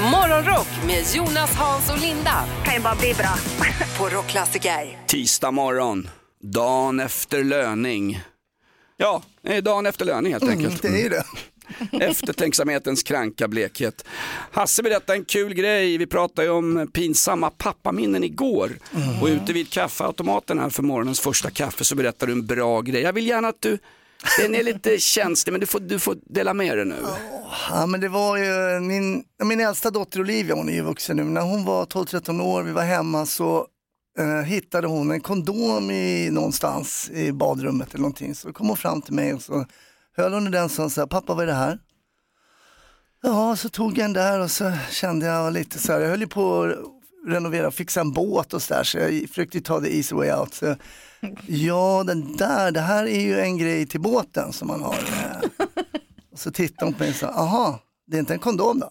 Morgonrock med Jonas, Hans och Linda kan ju bara bli bra. på Rockklassiker. Tisdag morgon, dagen efter löning. Ja, det är dagen efter löning helt enkelt. Det är det. Eftertänksamhetens kranka blekhet. Hasse berättade en kul grej, vi pratade ju om pinsamma pappaminnen igår. Och ute vid kaffeautomaten här för morgonens första kaffe så berättade du en bra grej. Jag vill gärna att du, den är lite känslig men du får, du får dela med dig nu. Ja, men det var ju min, min äldsta dotter Olivia, hon är ju vuxen nu, när hon var 12-13 år, vi var hemma så eh, hittade hon en kondom i, någonstans i badrummet eller någonting. Så kom hon fram till mig och så höll hon i den och sa, pappa vad är det här? Ja, så tog jag den där och så kände jag lite så här, jag höll ju på att renovera och fixa en båt och så där så jag försökte ta the easy way out. Så, ja, den där, det här är ju en grej till båten som man har. Och så tittade hon på mig och sa, aha, det är inte en kondom då?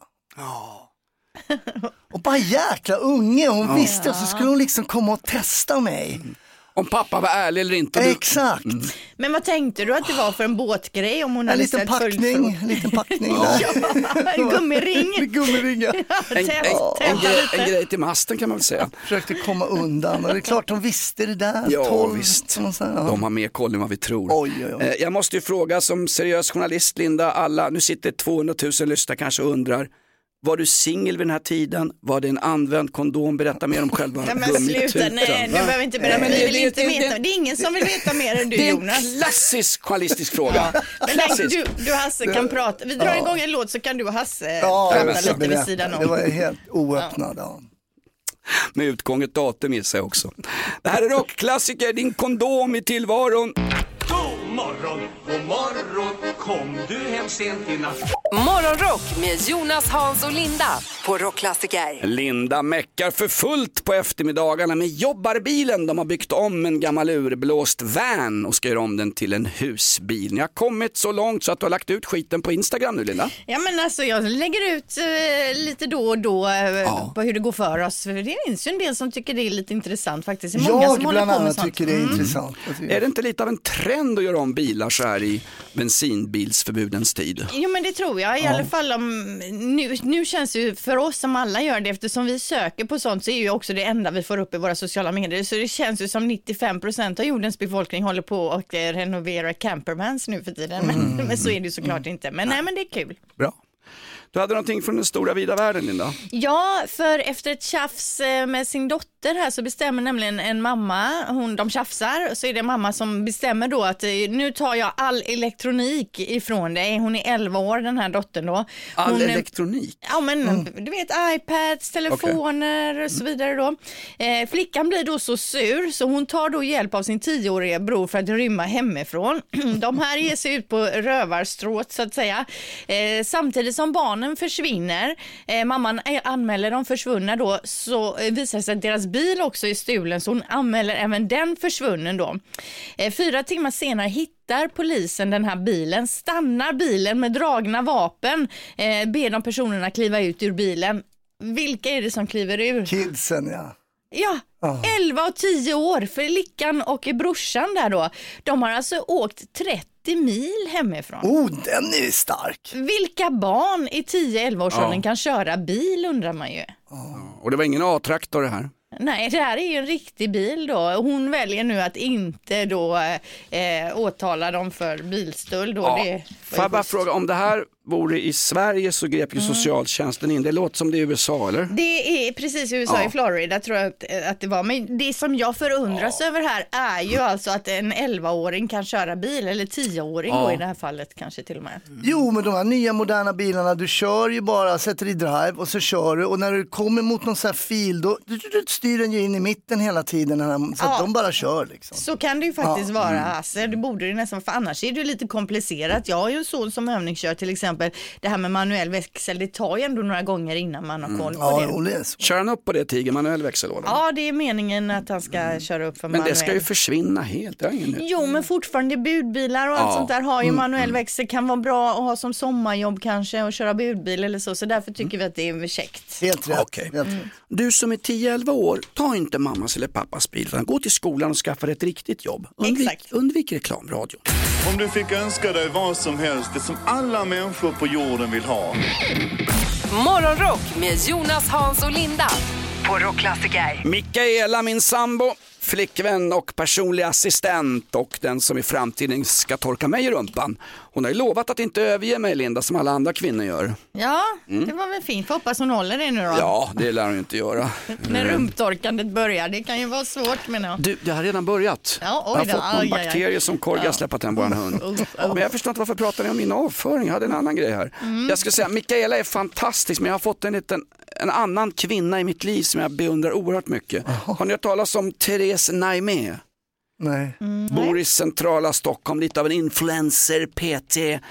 Och bara jäkla unge, hon visste och så skulle hon liksom komma och testa mig. Om pappa var ärlig eller inte. Du, Exakt, Men vad tänkte du att det var för en båtgrej om hon en hade liten sett packning, en liten packning där. följdfrågor? En gummiring. Gummiringar. en, en, en, grej, en grej till masten kan man väl säga. Försökte komma undan och det är klart de visste det där. Ja, 12, visst. säger, ja. De har mer koll än vad vi tror. Oj, oj, oj. Eh, Jag måste ju fråga som seriös journalist Linda, alla, nu sitter 200 000 lyssnare kanske och undrar, var du singel vid den här tiden? Var det en använd kondom? Berätta mer om själva Nej men sluta, nej du behöver inte berätta, Nej, vi det- vill det- inte det- veta. Det är ingen som vill veta mer än du Det är en Jonas. klassisk journalistisk fråga. Men Klassisk. du, du Hasse kan prata, vi drar igång en låt så kan du och Hasse Ja, prata lite vid sidan Det om. var helt oöppnad. Ja. Med utgånget datum gissar jag också. Det här är rockklassiker, din kondom i tillvaron. God morgon, god morgon, kom du hem sent i natt? Morgonrock med Jonas, Hans och Linda på Rockklassiker. Linda meckar för fullt på eftermiddagarna med jobbarbilen. De har byggt om en gammal urblåst van och ska göra om den till en husbil. Ni har kommit så långt så att du har lagt ut skiten på Instagram nu Linda. Ja men alltså jag lägger ut eh, lite då och då eh, på hur det går för oss. För det finns ju en del som tycker det är lite intressant faktiskt. Det är många Jag som bland annat tycker det är intressant. Jag tycker- Är det inte lite av en trend att göra om bilar så här i bensinbilsförbudens tid? Jo men det tror jag. I alla fall om, nu, nu känns det ju för oss som alla gör det eftersom vi söker på sånt så är ju också det enda vi får upp i våra sociala medier. Så det känns ju som 95 procent av jordens befolkning håller på och eh, renoverar campervans nu för tiden. Men, men så är det ju såklart inte. Men nej. men det är kul. Bra. Du hade någonting från den stora vida världen Linda? Ja, för efter ett tjafs eh, med sin dotter här så bestämmer nämligen en mamma, hon, de tjafsar, så är det mamma som bestämmer då att eh, nu tar jag all elektronik ifrån dig. Hon är 11 år den här dottern då. All hon, elektronik? Ja men du vet iPads, telefoner och så vidare då. Eh, flickan blir då så sur så hon tar då hjälp av sin tioåriga bror för att rymma hemifrån. De här ger sig ut på rövarstråt så att säga. Eh, samtidigt som barnen försvinner, eh, mamman anmäler dem försvunna då, så eh, visar det sig att deras bil också är stulen så hon anmäler även den försvunnen då. Eh, fyra timmar senare hittar polisen den här bilen, stannar bilen med dragna vapen, eh, ber de personerna kliva ut ur bilen. Vilka är det som kliver ur? Kidsen ja. Ja, 11 och 10 år, flickan och brorsan där då. De har alltså åkt 30 mil hemifrån. Oh, den är stark. Vilka barn i 10-11 årsåldern kan köra bil undrar man ju. Och det var ingen A-traktor det här? Nej, det här är ju en riktig bil då. Hon väljer nu att inte då eh, åtala dem för bilstöld. Då. Ja. Det var Får jag bara fråga, om det här vore i Sverige så grep ju socialtjänsten in. Det låter som det är i USA eller? Det är precis i USA, Ja. i Florida tror jag att, att det var. Men det som jag förundras över här är ju alltså att en 11-åring kan köra bil, eller 10-åring då i det här fallet kanske till och med. Jo, men de här nya moderna bilarna, du kör ju bara, sätter i drive och så kör du och när du kommer mot någon sån här fil då du, du, du styr den ju in i mitten hela tiden här, så att Ja. de bara kör liksom. Så kan det ju faktiskt vara, alltså, det borde det nästan, för annars är det ju lite komplicerat. Jag har ju en son som övningskör till exempel exempel det här med manuell växel, det tar ju ändå några gånger innan man har koll på Ja, det. jo, det. Kör han upp på det Tiger, manuell växellåda? Ja, det är meningen att han ska köra upp för Men manuell. det ska ju försvinna helt, det har ingen Jo, men fortfarande budbilar och allt Ja. sånt där har ju manuell växel, kan vara bra att ha som sommarjobb kanske och köra budbil eller så, så därför tycker vi att det är käckt. Helt rätt. Okej. Helt rätt. Du som är 10-11 år, ta inte mammas eller pappas bil, utan gå till skolan och skaffa ett riktigt jobb. Undvik, Exakt. undvik reklamradion. Om du fick önska dig vad som helst, det som alla människor på jorden vill ha. Morgonrock med Jonas, Hans och Linda på Rockklassiker. Mikaela, min sambo, flickvän och personlig assistent och den som i framtiden ska torka mig i rumpan. Hon har ju lovat att inte överge mig Linda som alla andra kvinnor gör. Ja, det var väl fint. Får hoppas hon håller det nu då. Mm. Ja, det lär hon ju inte göra. När rumptorkandet börjar. Det kan ju vara svårt menar jag. Du, det har redan börjat. Ja, oj jag har fått någon Aj, aj, aj. bakterie som Korga Ja. släppt en våran hund. Uff, uff. Men jag förstår inte varför pratar ni om min avföring, jag hade en annan grej här. Mm. Jag skulle säga, Mikaela är fantastisk men jag har fått en liten en annan kvinna i mitt liv som jag beundrar oerhört mycket. Har ni hört talas om Therese Naimé? Nej. Bor i centrala Stockholm, lite av en influencer, PT.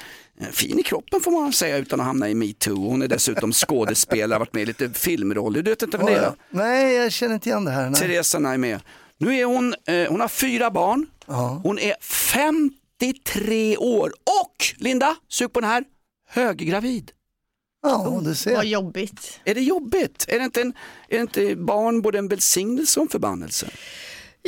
Fin i kroppen får man säga utan att hamna i metoo. Hon är dessutom skådespelare, har varit med i lite filmroller. Du vet inte vem det är? Nej, jag känner inte igen det här. Nej. Teresa Naimé. Nu är hon, eh, hon har fyra barn, Ja. hon är 53 år och, Linda, sug på den här, höggravid. Ja, du ser. Vad jobbigt. Är det jobbigt? Är det inte, en, är det inte barn både en välsignelse och en förbannelse?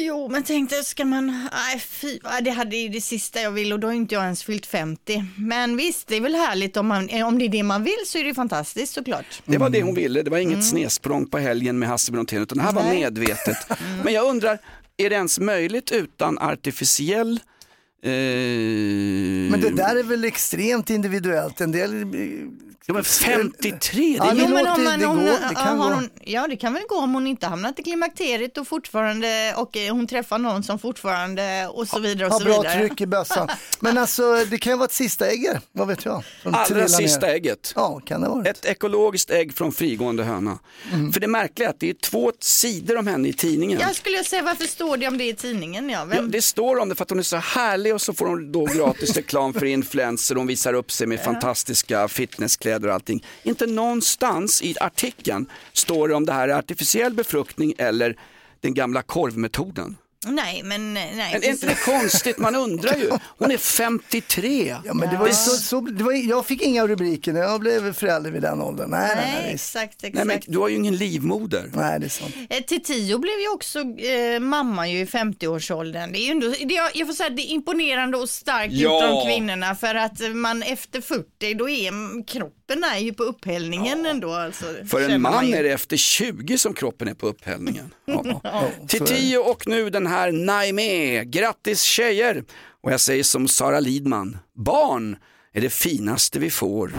Jo, men tänkte, ska man, nej fy, det hade ju det sista jag vill och då har inte jag ens fyllt 50. Men visst, det är väl härligt om, man, om det är det man vill så är det fantastiskt såklart. Det var det hon ville, det var inget snedsprång på helgen med Hasse Brontén utan det här var Nej. medvetet. Men jag undrar, är det ens möjligt utan artificiell eh, Men det där är väl extremt individuellt. En del... Ja, men 53, det är Ja, ju- det låter- det går, det kan gå. hon, ja, det kan väl gå om hon inte hamnat i klimakteriet och fortfarande och eh, hon träffar någon som fortfarande och så vidare och Har så bra vidare. tryck i bössan. Men alltså det kan ju vara ett sista ägg, vad vet jag? allra sista ner. ägget. Ja, kan det vara. Ett ekologiskt ägg från frigående höna. För det märkliga är att det är två sidor om henne i tidningen. Jag skulle säga varför står det om det i tidningen? Ja, Ja, det står om det för att hon är så härlig och så får hon då gratis reklam för influencer. Hon visar upp sig med fantastiska fitnesskläder och allting. Inte någonstans i artikeln står det om det här är artificiell befruktning eller den gamla korvmetoden. Nej, men nej. Men är inte det konstigt? Man undrar ju. Hon är 53. Ja, men det var ju så, så, det var, jag fick inga rubriker när jag blev förälder vid den åldern. Nej, nej, Nej, nej. exakt, exakt. Nej, men du har ju ingen livmoder. Nej, det är sant. Eh, Till Tio blev ju också eh, mamma ju i 50-årsåldern. Det är ju ändå, det, är- jag får säga det är imponerande och starkt Ja. gjort av kvinnorna för att man efter 40 då är kroppen är ju på upphällningen ändå. Alltså, För en man ju. är det efter 20 som kroppen är på upphällningen. Ja. Till så är det. 10 och nu den här Naimé. Grattis tjejer! Och jag säger som Sara Lidman, barn är det finaste vi får.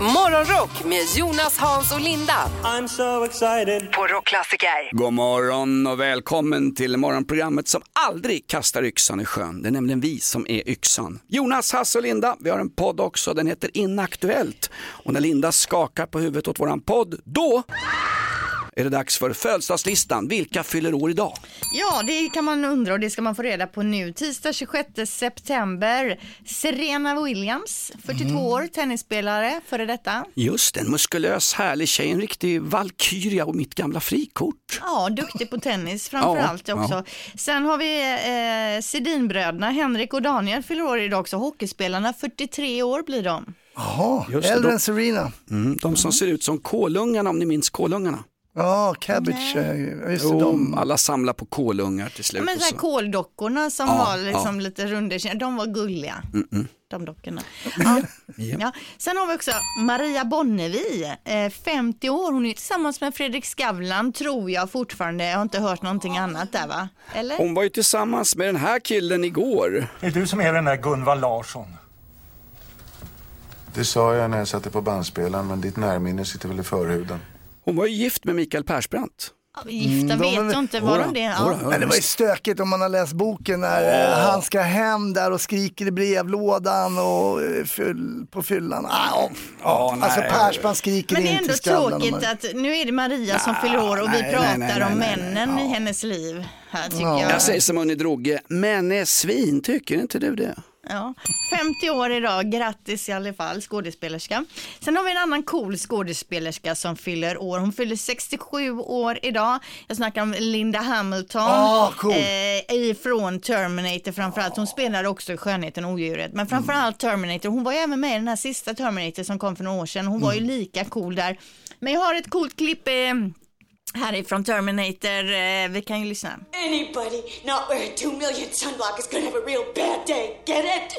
Morgonrock med Jonas, Hans och Linda I'm so excited. på Rockklassiker. God morgon och välkommen till morgonprogrammet som aldrig kastar yxan i sjön. Det är nämligen vi som är yxan. Jonas, Hasse och Linda, vi har en podd också, den heter Inaktuellt. Och när Linda skakar på huvudet åt våran podd, då är det dags för födelsedagslistan. Vilka fyller år idag? Ja, det kan man undra och det ska man få reda på nu. Tisdag 26 september. Serena Williams, 42 Mm. år, tennisspelare, före detta. Just en muskulös härlig tjej, en riktig valkyria och mitt gamla frikort. Ja, duktig på tennis framför allt Ja, också. ja. Sen har vi eh, Sedinbröderna, Henrik och Daniel fyller år idag också. Hockeyspelarna, 43 år blir de. Jaha, äldre än Serena. Mm, de som ser ut som Kolungarna om ni minns Kolungarna. Ja, Cabbage, eh, just Jo, de. alla samlar på kolungar till Ja, slut. men och så här så. koldockorna som Ja, var liksom ja. Mm, lite runda, de var gulliga. De dockorna. Ja. Ja. Sen har vi också Maria Bonnevi, eh, 50 år. Hon är tillsammans med Fredrik Skavlan, tror jag fortfarande. Jag har inte hört någonting annat där va? Eller? Hon var ju tillsammans med den här killen igår. Det är du som är den där Gunvald Larsson. Det sa jag när jag satte på bandspelaren, men ditt närminne sitter väl i förhuden. Hon var ju gift med Mikael Persbrandt. Gifta Mm, de vet jag inte, var de det? Ja. Men det var ju stökigt om man har läst boken när eh, han ska hem där och skriker i brevlådan och eh, fyll, på fyllan. Ah, ja, alltså Persbrandt skriker Men det är ändå tråkigt att nu är det Maria som fyller år och vi nej, pratar nej, nej, om nej, nej, männen i hennes liv. Här tycker Ja. jag. Jag säger som Unni Droge, men är svin, tycker inte du det? Ja, 50 år idag, grattis i alla fall, skådespelerska. Sen har vi en annan cool skådespelerska som fyller år. Hon fyller 67 år idag. Jag snackar om Linda Hamilton Ah, cool. eh, ifrån Terminator framförallt. Hon spelade också Skönheten och odjuret, men framförallt Terminator. Hon var ju även med i den här sista Terminator som kom för några år sedan. Hon var ju lika cool där. Men jag har ett coolt klipp eh, härifrån Terminator. Eh, vi kan ju lyssna. Anybody not wearing two million sunblock is gonna have a real bad day. Get it?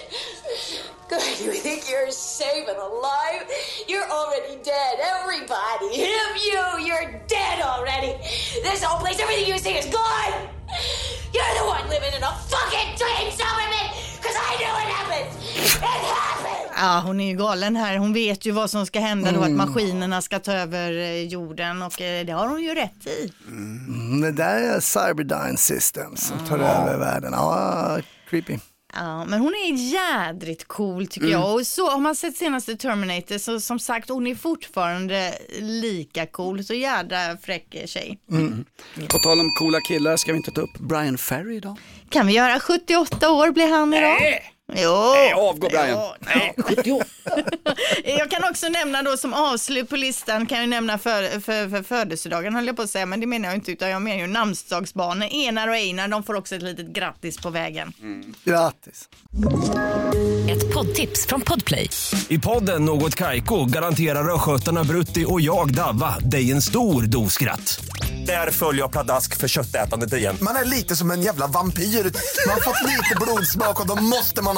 God, you think you're safe and alive? You're already dead. Everybody, him, you, you're dead already. This whole place, everything you see is gone. You're the one living in a fucking dream, Superman. Cause I know what happens. It happens. Ja, hon är ju galen här. Hon vet ju vad som ska hända då, att maskinerna ska ta över eh, jorden och eh, det har hon ju rätt i. Mm, det där är Cyberdyne Systems som tar över världen. Ja, creepy. Ja, men hon är jädrigt cool tycker jag. Och så har man sett senaste Terminator så som sagt hon är fortfarande lika cool. Så jädra fräck tjej. På tal om coola killar ska vi inte ta upp Brian Ferry idag? Kan vi göra 78 år blir han idag? Nej! Jo. Nej, avgå Brian. Ja, nej, 78. jag kan också nämna då som avslut på listan kan jag nämna för, för, för födelsedagen höll jag på att säga, men det menar jag inte utan jag menar ju namnsdagsbarnen. Enar och Einar, de får också ett litet grattis på vägen. Grattis. Ett poddtips från Podplay. I podden Något Kaiko garanterar östgötarna Brutti och jag, Davva, dig en stor dos skratt. Där följer jag pladask för köttätandet igen. Man är lite som en jävla vampyr. Man har fått lite blodsmak och då måste man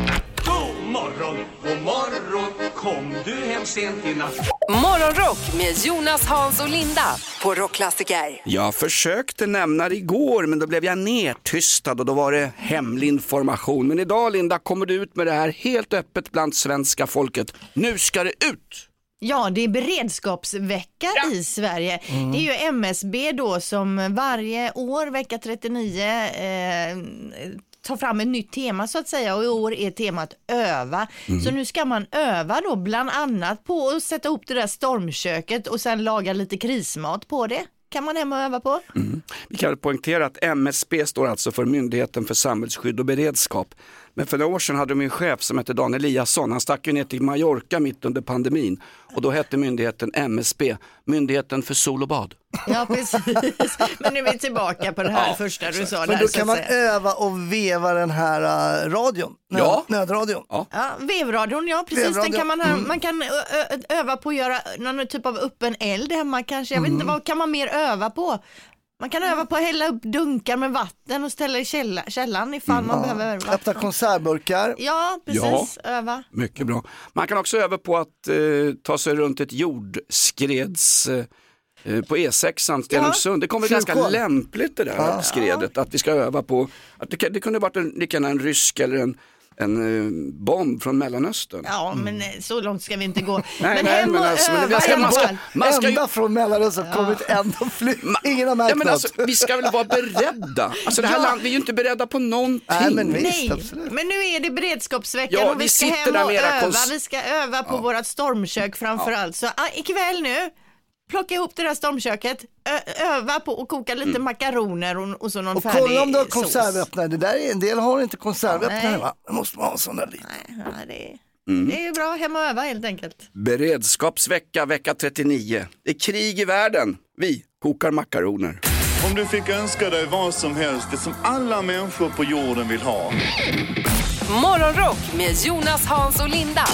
morgon, god morgon Kom du hem sent i natt Morgonrock med Jonas, Hans och Linda på Rockklassiker. Jag försökte nämna det igår men då blev jag nertystad och då var det hemlig information. Men idag Linda kommer du ut med det här helt öppet bland svenska folket. Nu ska det ut! Ja, det är beredskapsvecka i Sverige. Det är ju MSB då som varje år, vecka 39, eh, tar fram ett nytt tema så att säga och i år är temat öva. Så nu ska man öva då bland annat på att sätta ihop det där stormköket och sen laga lite krismat på det. Kan man hem och öva på. Vi kan poängtera att MSB står alltså för Myndigheten för samhällsskydd och beredskap. Men för några år sedan hade de en chef som hette Dan Eliasson. Han stack ju ner till Mallorca mitt under pandemin och då hette myndigheten MSB, Myndigheten för sol och bad. Ja, precis. Men nu är vi tillbaka på det här första du sa. Men då kan man öva och veva den här uh, radion. Nöd, Ja. Nödradion. Ja. Ja, vevradion, ja precis. Den Vevradion, kan man, mm. man kan öva på att göra någon typ av öppen eld hemma kanske. Jag vet Mm. inte, vad kan man mer öva på? Man kan öva på att hälla upp dunkar med vatten och ställa i källa, källan ifall man behöver Öppna vatten. konservburkar. Ja, precis. Öva. Mycket bra. Man kan också öva på att eh, ta sig runt ett jordskreds eh, eh, på E6 Stenungsund. Det kommer ganska lämpligt det där skredet, att vi ska öva på, att det, kan- det kunde varit en, lika gärna en rysk eller en, en eh, bomb från Mellanöstern. Ja, men eh, så långt ska vi inte gå. Nej, men nej, hem och men alltså, öva ska- man ska-. Man ska ju, Ända från Mellanöstern kommit ändå fly. Ingen har märkt ja, men något. alltså, vi ska väl vara beredda. Alltså det här Ja. landet, vi är ju inte beredda på någonting. Nej, men visst, Nej, men nu är det beredskapsveckan Ja, och vi vi ska sitter hem där och öva. kons- Vi ska öva på vårt stormkök framför allt. Så ah, ikväll nu, plocka ihop det där stormköket, öva på att koka lite Mm. makaroner och, och så någon Och färdig kolla om du har sås. konservöppnare. Det där är, en del har inte konservöppnare va? Det måste man ha där liten. Nej, det, är, Mm. det är bra, hem och öva helt enkelt. Beredskapsvecka, vecka 39. Det är krig i världen. Vi kokar makaroner. Om du fick önska dig vad som helst, det som alla människor på jorden vill ha. Morgonrock med Jonas, Hans och Linda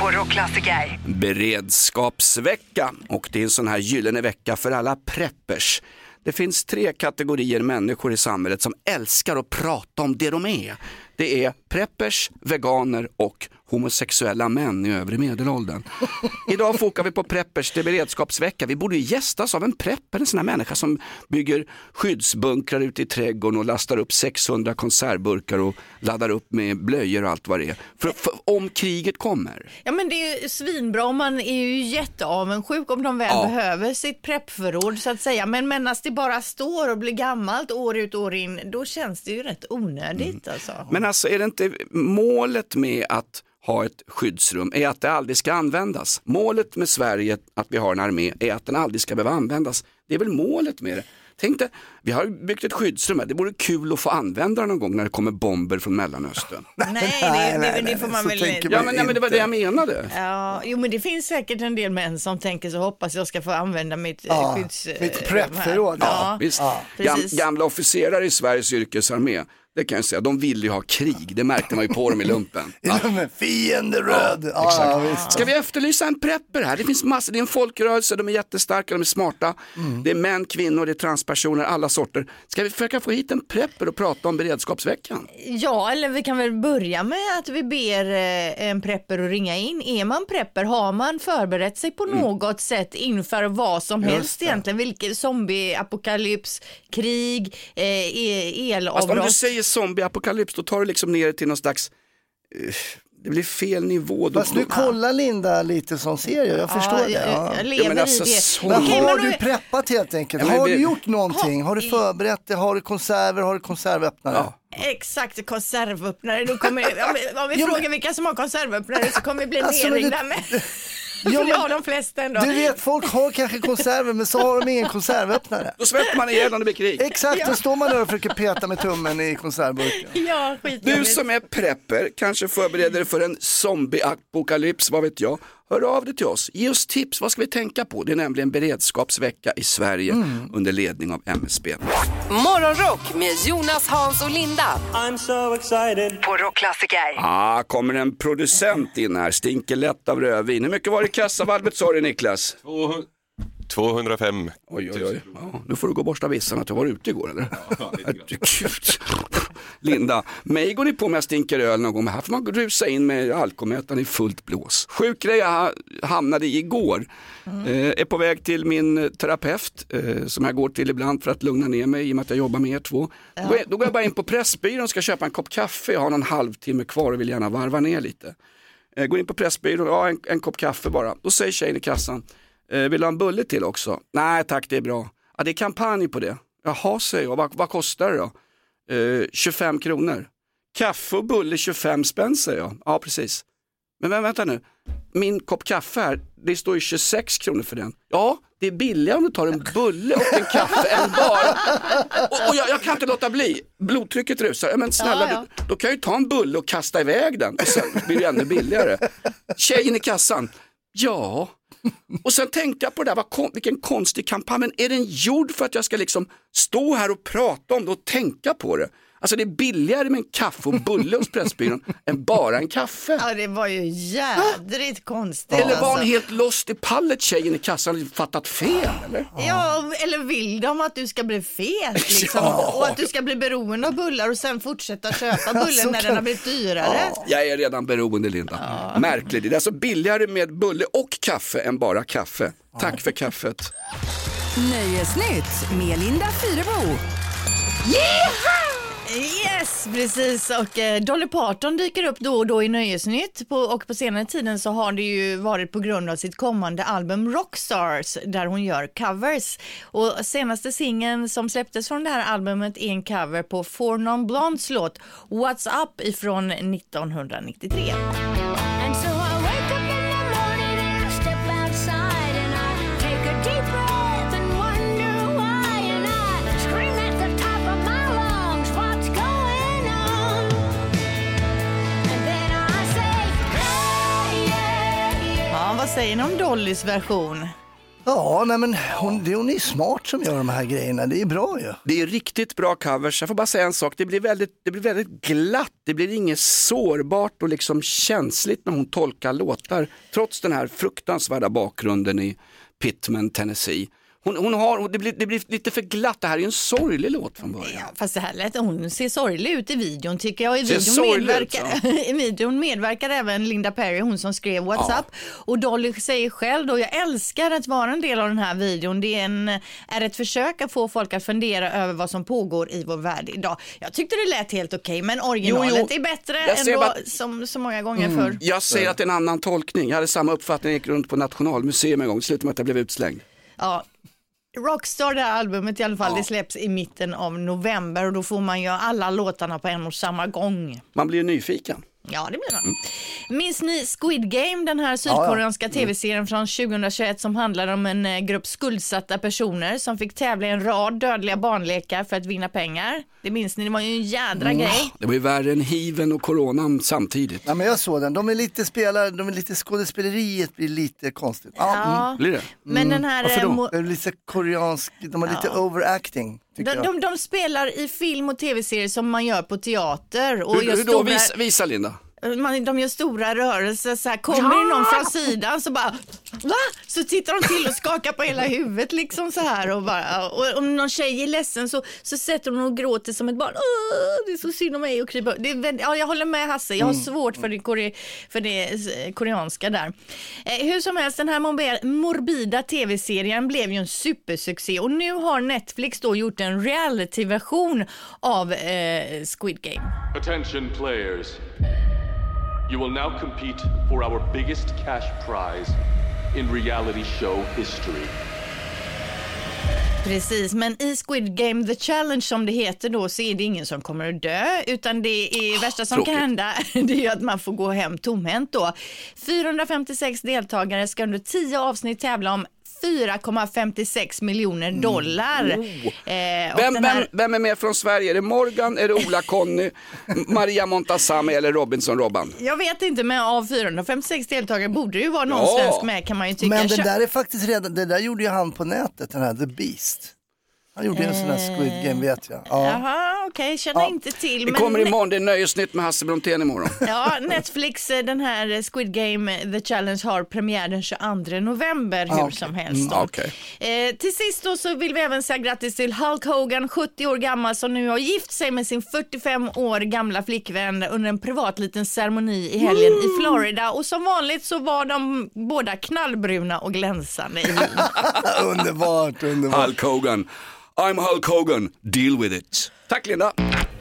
på Rockklassiker. Beredskapsvecka och det är en sån här gyllene vecka för alla preppers. Det finns tre kategorier människor i samhället som älskar att prata om det de är. Det är preppers, veganer och homosexuella män i övre medelåldern. Idag fokar vi på preppers, är beredskapsvecka. Vi borde ju gästas av en prepper, en sån här människa som bygger skyddsbunkrar ute i trädgården och lastar upp 600 konservburkar och laddar upp med blöjor och allt vad det är. För, för, om kriget kommer. Ja men det är ju svinbra man är ju jätteavundsjuk om de väl Ja. behöver sitt preppförråd så att säga. Men medan det bara står och blir gammalt år ut och år in, då känns det ju rätt onödigt alltså. Men alltså är det inte målet med att ha ett skyddsrum är att det aldrig ska användas. Målet med Sverige, att vi har en armé, är att den aldrig ska behöva användas. Det är väl målet med det. Tänk dig, vi har byggt ett skyddsrum här, det vore kul att få använda det någon gång när det kommer bomber från Mellanöstern. Nej, det, det, det får man väl Ja men, nej, men det var det jag menade. Ja, jo men det finns säkert en del män som tänker så hoppas jag ska få använda mitt Ja, ja, skydds... mitt eh, prepförråd. Ja, Ja, visst. ja, gamla officerare i Sveriges yrkesarmé, det kan jag säga, de ville ju ha krig, det märkte man ju på dem i lumpen. Ja. Fiende röd. Ja, ja, Exakt. Ska vi efterlysa en prepper här? Det finns massor, det är en folkrörelse, de är jättestarka, de är smarta. Mm. Det är män, kvinnor, det är transpersoner, alla sorter. Ska vi försöka få hit en prepper och prata om beredskapsveckan? Ja, eller vi kan väl börja med att vi ber eh, en prepper att ringa in. Är man prepper, har man förberett sig på något sätt inför vad som Just helst det. egentligen? Vilket zombieapokalyps, krig, eh, e- elavbrott. säger zombieapokalyps, då tar du liksom ner det till någon slags, eh, det blir fel nivå. Då, Fast nu kollar Linda lite som serier, jag förstår det. jag, Ja. jag lever Ja, men alltså, i det. så- Men har du preppat helt enkelt? Ja, men har vi- du gjort någonting? Har du förberett det? Har du konserver? Har du konservöppnare? Ja. Exakt, konservöppnare. Då kommer, om vi, om vi Ja, frågar vilka som har konservöppnare så kommer vi bli Alltså, nerringda det- med. Ja, men- har de flesta ändå. Du vet, folk har kanske konserver men så har de ingen konservöppnare. Då svälter man ihjäl om det blir krig. Exakt, då står man där och försöker peta med tummen i konservburken. Ja, Du som är prepper, kanske förbereder dig för en zombieapokalyps, vad vet jag. Hör av dig till oss, ge oss tips, vad ska vi tänka på? Det är nämligen beredskapsvecka i Sverige under ledning av MSB. Morgonrock med Jonas, Hans och Linda I'm so excited. på Rockklassiker. Ah, kommer en producent in här, stinker lätt av rödvin. Hur mycket var det i kassavalvet sa du Niklas? 205. Oj, oj, oj. Ja, nu får du gå och borsta vissan att du var ute igår eller? Herregud. Linda, mig går ni på med jag stinker öl någon gång, men här får man rusa in med alkoholmätaren i fullt blås. Sjuk grej jag ha- hamnade i igår. Eh, är på väg till min terapeut eh, som jag går till ibland för att lugna ner mig i och med att jag jobbar med er två. Då, går jag, då går jag bara in på Pressbyrån och ska köpa en kopp kaffe. Jag har någon halvtimme kvar och vill gärna varva ner lite. Eh, går in på Pressbyrån, ja en, en kopp kaffe bara. Då säger tjejen i kassan, eh, vill du ha en bulle till också? Nej tack det är bra. Ja, det är kampanj på det. Jaha säger jag, vad, vad kostar det då? Eh, 25 kronor. Kaffe och bulle 25 spänn säger jag. Ja precis. Men, men vänta nu, min kopp kaffe här, det står ju 26 kronor för den. Ja, det är billigare om du tar en bulle och en kaffe än bara. Och, och jag, jag kan inte låta bli, blodtrycket rusar. Ja, Men snälla, Ja, Du, då kan jag ju ta en bulle och kasta iväg den och sen blir det ännu billigare. Tjejen i kassan, ja. Och sen tänkte jag på det där, vad kon, vilken konstig kampanj, men är den gjord för att jag ska liksom stå här och prata om det och tänka på det? Alltså det är billigare med en kaffe och bulle hos Pressbyrån än bara en kaffe. Ja, det var ju jädrigt konstigt. Eller var alltså. hon helt lost i pallet tjejen i kassan och fattat fel eller? Ja, eller vill de att du ska bli fet liksom? Ja. och att du ska bli beroende av bullar och sen fortsätta köpa bullen när kan- den har blivit dyrare? Jag är redan beroende Linda. Märkligt, det är alltså billigare med bulle och kaffe än bara kaffe. Tack för kaffet. Nöjesnytt med Linda Fyrebo. Yes, precis. Och eh, Dolly Parton dyker upp då och då i Nöjesnytt på, och på senare tiden så har det ju varit på grund av sitt kommande album Rockstars där hon gör covers. Och senaste singeln som släpptes från det här albumet är en cover på Four Non Blondes låt What's Up ifrån 1993. Säger ni om Dollys version? Ja, nej men hon, det, hon är smart som gör de här grejerna, det är bra ju. Det är riktigt bra covers. Jag får bara säga en sak, det blir väldigt, det blir väldigt glatt, det blir inget sårbart och liksom känsligt när hon tolkar låtar. Trots den här fruktansvärda bakgrunden i Pittman, Tennessee. Hon, hon har, det blir, det blir lite för glatt, det här är ju en sorglig låt från början. Fast det här lät, hon ser sorglig ut i videon tycker jag. I videon, sorglig ut, medverkar, I videon medverkar även Linda Perry, hon som skrev What's Ja. Och Dolly säger själv då, jag älskar att vara en del av den här videon. Det är, en, är ett försök att få folk att fundera över vad som pågår i vår värld idag. Jag tyckte det lät helt okej, men originalet Jo, jo. är bättre Jag ändå, bara- som så många gånger Mm. förr. Jag säger att det är en annan tolkning, jag hade samma uppfattning, jag gick runt på Nationalmuseum en gång, slutade med att jag blev utslängd. Ja. Rockstar, det här albumet i alla fall, det släpps i mitten av november och då får man ju alla låtarna på en och samma gång. Man blir ju nyfiken. Ja, det blir man. Minns ni Squid Game, den här sydkoreanska tv-serien från 2021 som handlar om en eh, grupp skuldsatta personer som fick tävla i en rad dödliga barnlekar för att vinna pengar? Det minns ni, det var ju en jädra grej. Det var ju värre än hiven och coronan samtidigt. Ja, men jag såg den, de är lite spelare, de är lite skådespeleriet blir lite konstigt. Ja, Ja. mm. Blir det? Men den här... Varför eh, då? mo- lite koreansk, de har lite Ja. overacting. De, de, de spelar i film och tv-serier som man gör på teater. Och Hur, hur då? stora- Visa, visa Linda. Man, de gör stora rörelser, så här, kommer det någon från sidan så bara va? Så tittar de till och skakar på hela huvudet liksom så här och bara, och om någon tjej är ledsen så, så sätter hon och gråter som ett barn. Åh, det är så synd om mig och kryper. Det är, ja, jag håller med Hasse, jag har Mm. svårt för det, kore, för det eh, koreanska där. Eh, hur som helst, den här morbida, morbida tv-serien blev ju en supersuccé och nu har Netflix då gjort en reality-version av eh, Squid Game. Attention, players. You will now compete for our biggest cash prize in reality show history. Precis, men i Squid Game The Challenge som det heter då så är det ingen som kommer att dö utan det är värsta som Tråkigt. kan hända det är att man får gå hem tomhänt då. 456 deltagare ska under 10 avsnitt tävla om 4,56 miljoner dollar. Eh, och Mm. Vem, här- vem, vem är med från Sverige? Är det Morgan, är det Ola Conny, Maria Montazami eller Robinson Robban? Jag vet inte, men av 456 deltagare borde det ju vara någon Ja. svensk med kan man ju tycka. Men det där är faktiskt redan, det där gjorde ju han på nätet, den här The Beast. Han gjorde en sån här Squid Game vet jag. Ja. Jaha, okej, känner inte till. Det men- kommer imorgon, det är Nöjesnytt med Hasse Brontén imorgon. Ja, Netflix, eh, den här eh, Squid Game eh, The Challenge har premiär den 22 november hur okej. som helst. Då. Mm, okej. Eh, till sist då så vill vi även säga grattis till Hulk Hogan, 70 år gammal, som nu har gift sig med sin 45 år gamla flickvän under en privat liten ceremoni i helgen i Florida. Och som vanligt så var de båda knallbruna och glänsande i underbart, underbart. Hulk Hogan. I'm Hulk Hogan, deal with it. Tack Linda.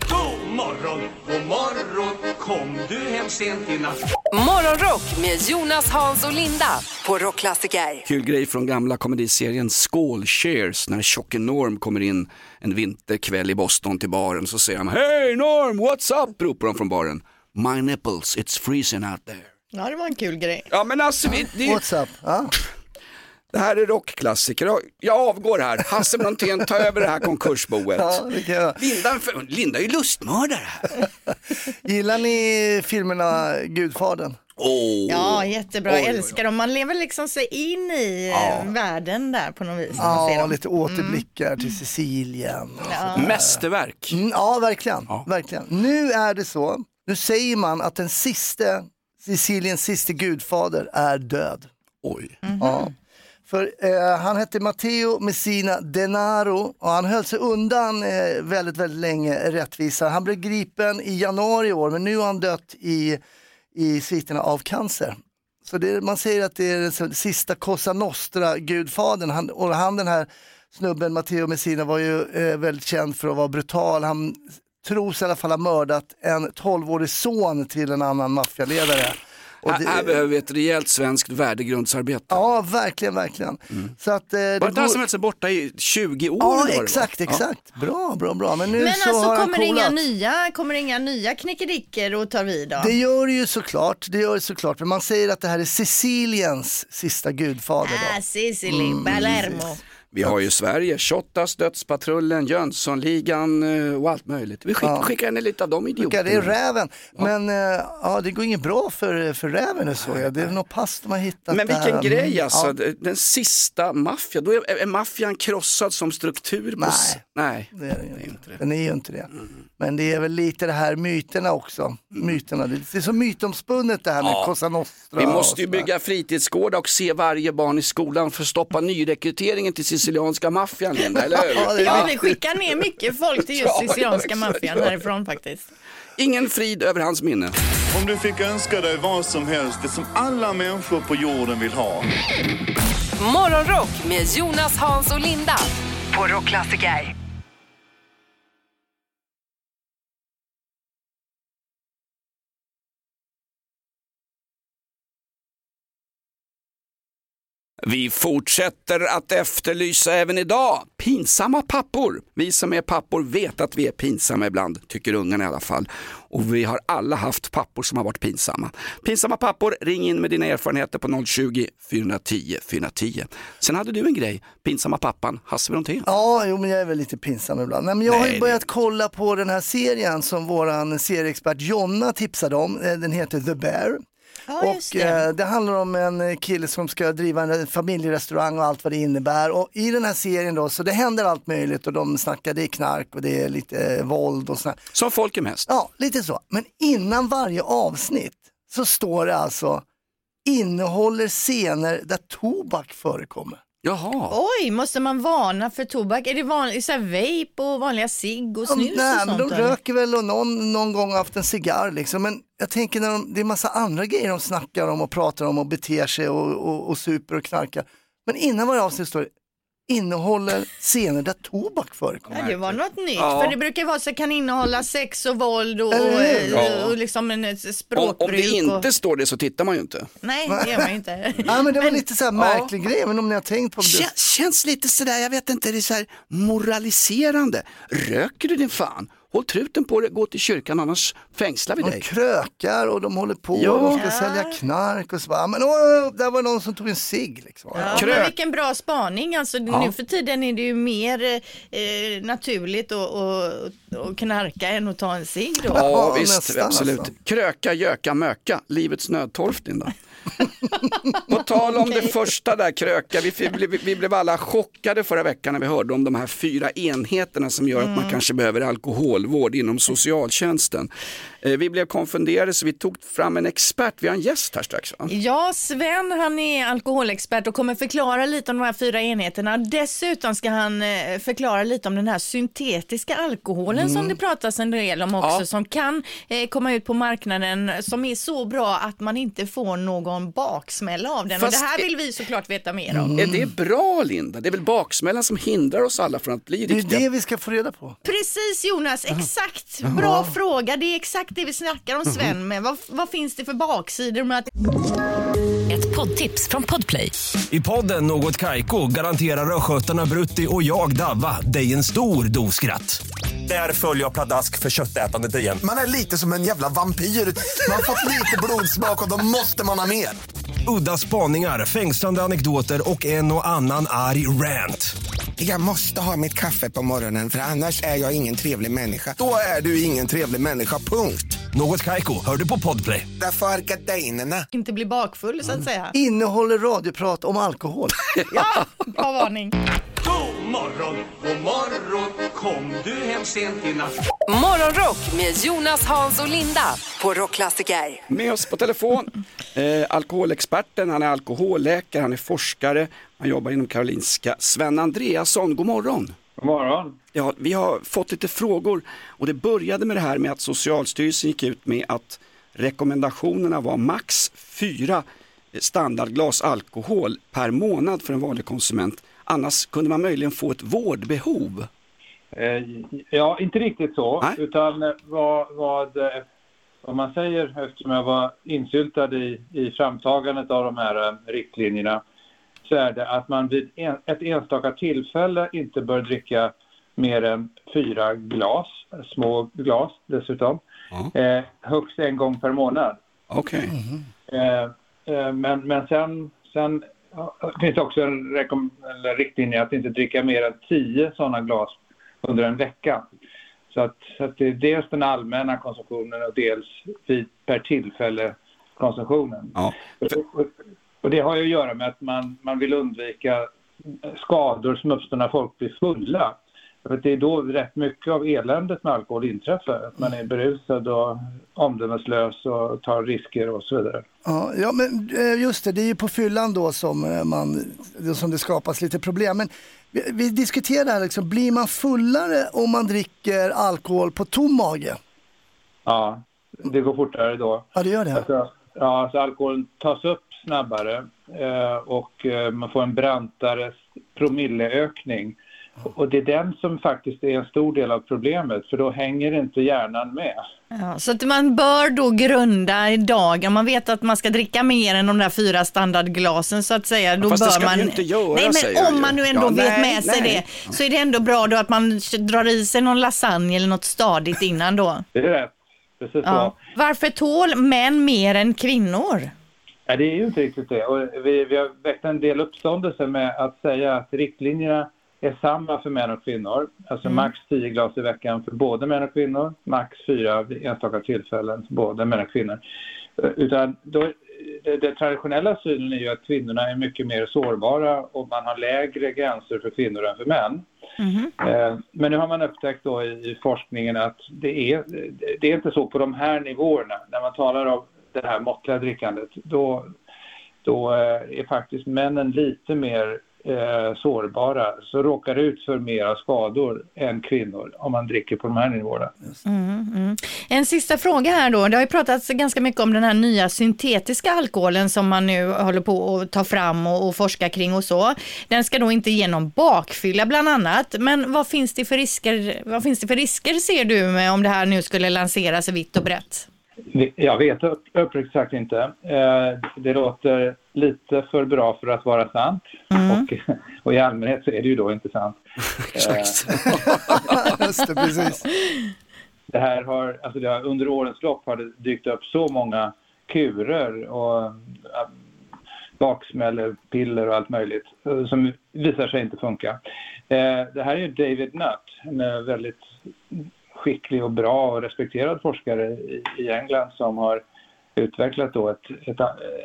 God morgon, god morgon, kom du hem sent i natt? Morgonrock med Jonas, Hans och Linda på Rockklassiker. Kul grej från gamla komediserien Skål Cheers när tjocke Norm kommer in en vinterkväll i Boston till baren så säger han Hey Norm, what's up? ropar de från baren. My nipples, it's freezing out there. Ja, det var en kul grej. Ja men alltså, vi, det, What's up? Ja. Det här är rockklassiker. Jag- avgår här. Hasse Brontén, ta över det här konkursboet. Ja, det kan jag. Linda, Linda är ju lustmördare här. Gillar ni filmerna Gudfadern? Oh. Ja, jättebra. Oj, Jag oj, oj. älskar dem. Man lever liksom sig in i Ja. eh, världen där på något vis. Ja, lite återblickar till Sicilien. Ja. Mästerverk. Mm, ja, verkligen. verkligen. Nu är det så, nu säger man att den sista, Siciliens sista gudfader är död. Oj. Ja. För eh, han hette Matteo Messina Denaro och han höll sig undan eh, väldigt, väldigt länge rättvisa. Han blev gripen i januari i år men nu har han dött i, i sviterna av cancer. Så det, man säger att det är den sista Cosa Nostra-gudfadern. Han, och han den här snubben, Matteo Messina, var ju eh, väldigt känd för att vara brutal. Han tros i alla fall ha mördat en 12-årig son till en annan maffialedare. Det- här behöver vi ett rejält svenskt värdegrundsarbete. Ja, verkligen, verkligen. Så att, eh, Var det inte han går- som höll sig borta i 20 år? Ja, var? exakt, Ja. exakt. Bra, bra, bra. Men nu Men så alltså har kommer det inga nya, kommer det inga nya knickedickor och tar vid då? Det gör det ju såklart, det gör det såklart. Men man säger att det här är Siciliens sista gudfader. Då. Ah, Sicily, Mm, Palermo. Vi har ju Sverige, Shottaz, Dödspatrullen, Jönssonligan eh, och allt möjligt. Vi skick, Ja. skickar ner lite av de idioterna. det är räven. Men eh, ja, det går inget bra för, för räven nu såg jag. Det är något pass de har hittat Men där. vilken grej Mm, alltså, Ja, den sista maffian, då är, är maffian krossad som struktur? På Nej. s- Nej. det är den ju inte. Den är ju inte det. Men det är väl lite det här myterna också. Myterna. Det är så mytomspunnet det här med Ja. Cosa Nostra. Vi måste ju bygga fritidsgårdar och se varje barn i skolan för att stoppa nyrekryteringen till sicilianska maffian, Linda, eller hur? Ja, vi skickar ner mycket folk till just Sicilianska maffian härifrån faktiskt. Ingen frid över hans minne. Om du fick önska dig vad som helst, det som alla människor på jorden vill ha. Morgonrock med Jonas, Hans och Linda på Rockklassiker. Vi fortsätter att efterlysa även idag pinsamma pappor. Vi som är pappor vet att vi är pinsamma ibland, tycker ungarna i alla fall. Och vi har alla haft pappor som har varit pinsamma. Pinsamma pappor, ring in med dina erfarenheter på 020 410 410. Sen hade du en grej, pinsamma pappan, Hasse Brontén. Ja, jo, men jag är väl lite pinsam ibland. Nej, men jag har Nej, ju det- börjat kolla på den här serien som våran serieexpert Jonna tipsade om. Eh, Den heter The Bear. Ja, just och det. eh, det handlar om en kille som ska driva en familjerestaurang och allt vad det innebär. Och i den här serien då, så det händer allt möjligt och de snackar, det är knark och det är lite eh, våld och sådär. Som folk är mest. Ja, lite så. Men innan varje avsnitt så står det alltså innehåller scener där tobak förekommer. Jaha. Oj, måste man varna för tobak? Är det vanligt, så här vape och vanliga cigg och snus Nej, och men sånt? de röker väl och någon, någon gång haft en cigarr liksom. Men jag tänker när de, det är massa andra grejer de snackar om och pratar om och beter sig och, och, och super och knarkar. Men innan varje avsnitt står det innehåller scener där tobak förekommer. Ja, det var något nytt, Ja. för det brukar vara så kan innehålla sex och våld och, Eller hur? och, liksom en ett Om, språkbruk. om det inte och... står det så tittar man ju inte. Nej, det gör man ju inte. Ja, men det var lite så här märklig grej, men om ni har tänkt på det. Kän, känns lite sådär, jag vet inte, det är så här moraliserande. Röker du din fan? Håll truten på det, gå till kyrkan annars fängslar vi De dig. krökar och de håller på Ja. och de ska sälja knark och så bara, men åh, där var någon som tog en cigg liksom. Ja, Krök. men vilken bra spaning. Alltså, Ja. Nu för tiden är det ju mer eh, naturligt att knarka än att ta en cigg då. Ja, Ja, visst, nästan, absolut. alltså. Kröka, göka, möka, livets nödtorft. På tal om det första där, kröka, vi, vi, vi blev alla chockade förra veckan när vi hörde om de här fyra enheterna som gör att man kanske behöver alkoholvård inom socialtjänsten. Eh, Vi blev konfunderade så vi tog fram en expert, vi har en gäst här strax va? Ja, Sven han är alkoholexpert och kommer förklara lite om de här fyra enheterna. Dessutom ska han eh, förklara lite om den här syntetiska alkoholen som det pratas en del om också, Ja. som kan eh, komma ut på marknaden som är så bra att man inte får någon baksmälla av den. Fast och det här vill vi såklart veta mer om. Är det bra Linda? Det är väl baksmällan som hindrar oss alla från att bli Det är riktiga det vi ska få reda på. Precis Jonas, exakt. Bra fråga. Det är exakt det vi snackar om Sven med. Vad, vad finns det för baksidor med att Ett poddtips från Podplay. I podden Något Kaiko garanterar östgötarna Brutti och jag, Davva, dig en stor dos skratt. Där följer jag pladask för köttätandet igen. Man är lite som en jävla vampyr. Man har fått lite blodsmak och då måste man ha mer. Udda spaningar, fängslande anekdoter och en och annan arg rant. Jag måste ha mitt kaffe på morgonen för annars är jag ingen trevlig människa. Då är du ingen trevlig människa, punkt. Något Kaiko, hör du på Podplay. Därför är gardinerna. inte bli bakfull så att säga. Innehåller radioprat om alkohol. Ja, bra varning. Morgon, god morgon Kom du hem sent i natt Morgonrock med Jonas, Hans och Linda på Rockklassiker. Med oss på telefon, eh, alkoholexperten, han är alkoholläkare, han är forskare, han jobbar inom Karolinska. Sven Andreasson, god morgon. God morgon. Ja, vi har fått lite frågor och det började med det här med att Socialstyrelsen gick ut med att rekommendationerna var max fyra standardglas alkohol per månad för en vanlig konsument. Annars kunde man möjligen få ett vårdbehov. Eh, ja, inte riktigt så. Nej. Utan eh, vad, vad, eh, vad man säger, eftersom jag var insyltad i, i framtagandet av de här riktlinjerna, så är det att man vid en, ett enstaka tillfälle inte bör dricka mer än fyra glas, små glas dessutom, eh, högst en gång per månad. Okej. Eh, eh, men, men sen, sen ja, finns det också en riktlinje att inte dricka mer än tio sådana glas under en vecka. Så att, så att det är dels den allmänna konsumtionen och dels vid per tillfälle konsumtionen. Ja. Och, och det har ju att göra med att man, man vill undvika skador som uppstår när folk blir fulla. För det är då rätt mycket av eländet med alkohol inträffar. Att man är berusad och omdömeslös och tar risker och så vidare. Ja, ja, men eh, just det, det är ju på fyllan då som, eh, man, som det skapas lite problem. Men vi, vi diskuterar det här, liksom, blir man fullare om man dricker alkohol på tom mage? Ja, det går fortare då. Ja, det gör det. Alltså, ja, alltså alkoholen tas upp snabbare eh, och man får en brantare promilleökning Och det är den som faktiskt är en stor del av problemet, för då hänger inte hjärnan med. Ja, så att man bör då grunda i dagen. Man vet att man ska dricka mer än de där fyra standardglasen så att säga. Då fast det bör ska man... ju inte göra, nej, men om man nu ändå Ja, vet nej, med sig nej. det så är det ändå bra då att man drar i sig någon lasagne eller något stadigt innan då. Det är rätt, precis Ja. så. Varför tål män mer än kvinnor? Nej, det är ju inte riktigt det. Och vi, vi har väckt en del uppståndelse med att säga att riktlinjerna är samma för män och kvinnor. Alltså Mm. max 10 glas i veckan för både män och kvinnor, max 4 vid enstaka tillfällen för både män och kvinnor. Eh, Utan då, det, det traditionella synen är ju att kvinnorna är mycket mer sårbara och man har lägre gränser för kvinnor än för män. Eh, Men nu har man upptäckt då i i forskningen att det är, det är inte så på de här nivåerna. När man talar om det här måttliga drickandet, då, då eh, är faktiskt männen lite mer eh, sårbara, så råkar ut för mera skador än kvinnor om man dricker på de här nivåerna. Mm, mm. En sista fråga här då. Det har ju pratats ganska mycket om den här nya syntetiska alkoholen som man nu håller på att ta fram och, och forska kring och så. Den ska då inte ge någon bakfylla bland annat. Men vad finns det för risker, vad finns det för risker ser du med om det här nu skulle lanseras vitt och brett? Jag vet upp, uppriktigt sagt inte. Eh, det låter lite för bra för att vara sant. Och, och i allmänhet så är det ju då inte sant. Exakt. Just det, precis. det här har, alltså det har, under årens lopp har det dykt upp så många kurer och äh, baksmällepiller och allt möjligt eh, som visar sig inte funka. Eh, det här är ju David Nutt, en eh, väldigt skicklig och bra och respekterad forskare i, England som har utvecklat då ett, ett,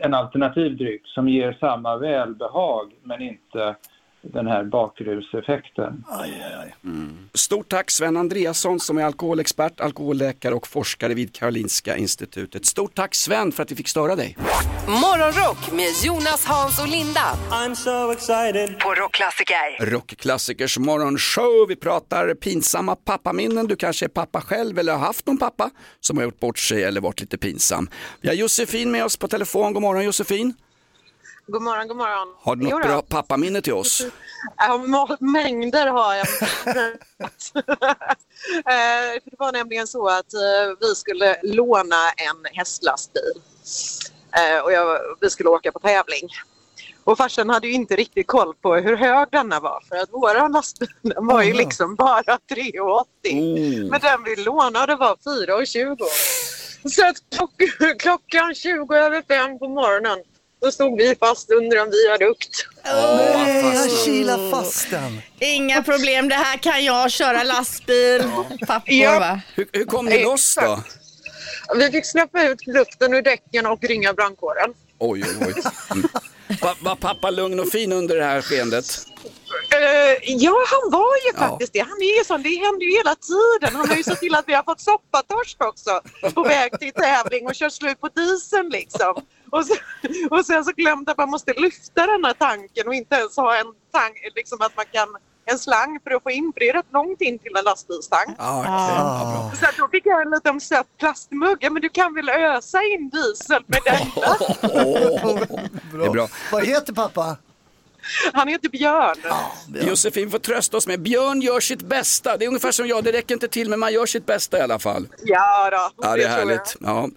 en alternativ dryck som ger samma välbehag men inte den här bakruseffekten. Stort tack Sven Andreasson som är alkoholexpert, alkoholläkare och forskare vid Karolinska institutet. Stort tack Sven för att vi fick störa dig. Morgonrock med Jonas, Hans och Linda. I'm so excited. På Rockklassiker. Rockklassikers morgonshow. Vi pratar pinsamma pappaminnen. Du kanske är pappa själv eller har haft någon pappa som har gjort bort sig eller varit lite pinsam. Vi har Josefin med oss på telefon. God morgon Josefin. God morgon, god morgon. Har du något bra pappaminne till oss? Ja, mängder har jag. Eh, det var nämligen så att eh, vi skulle låna en hästlastbil Eh, och jag, vi skulle åka på tävling. Och farsan hade ju inte riktigt koll på hur hög denna var för att våra lastbil var ju liksom bara 3,80. Men den vi lånade var 4,20. Så att klock, klockan 20 över fem på morgonen då stod vi fast under en viadukt. Nej, jag kilar fast den. Inga problem, det här kan jag köra lastbil. Pappor Ja. va? Hur, hur kom ni loss då? Vi fick släppa ut luften ur däcken och ringa brandkåren. Oj, oj, oj. Mm. Va- Var pappa lugn och fin under det här skeendet? Eh, ja, han var ju faktiskt det. Han är ju sån. Det händer ju hela tiden. Han har ju sett till att vi har fått soppatorsk också på väg till tävling och kört slut på dieseln liksom. Och, så, och sen så glömde att man måste lyfta den här tanken och inte ens ha en tank, liksom att man kan en slang för att få in, för det är rätt långt in till en lastbilstank. Ja, okej. Ja, Så att då fick jag en liten söt plastmugg. Ja, men du kan väl ösa in diesel med denna? Det är bra. Vad heter pappa? Han heter Björn. Josefin får trösta oss med Björn gör sitt bästa. Det är ungefär som jag, det räcker inte till men man gör sitt bästa i alla fall. Ja, då, Ja, det är tror jag. härligt. Ja.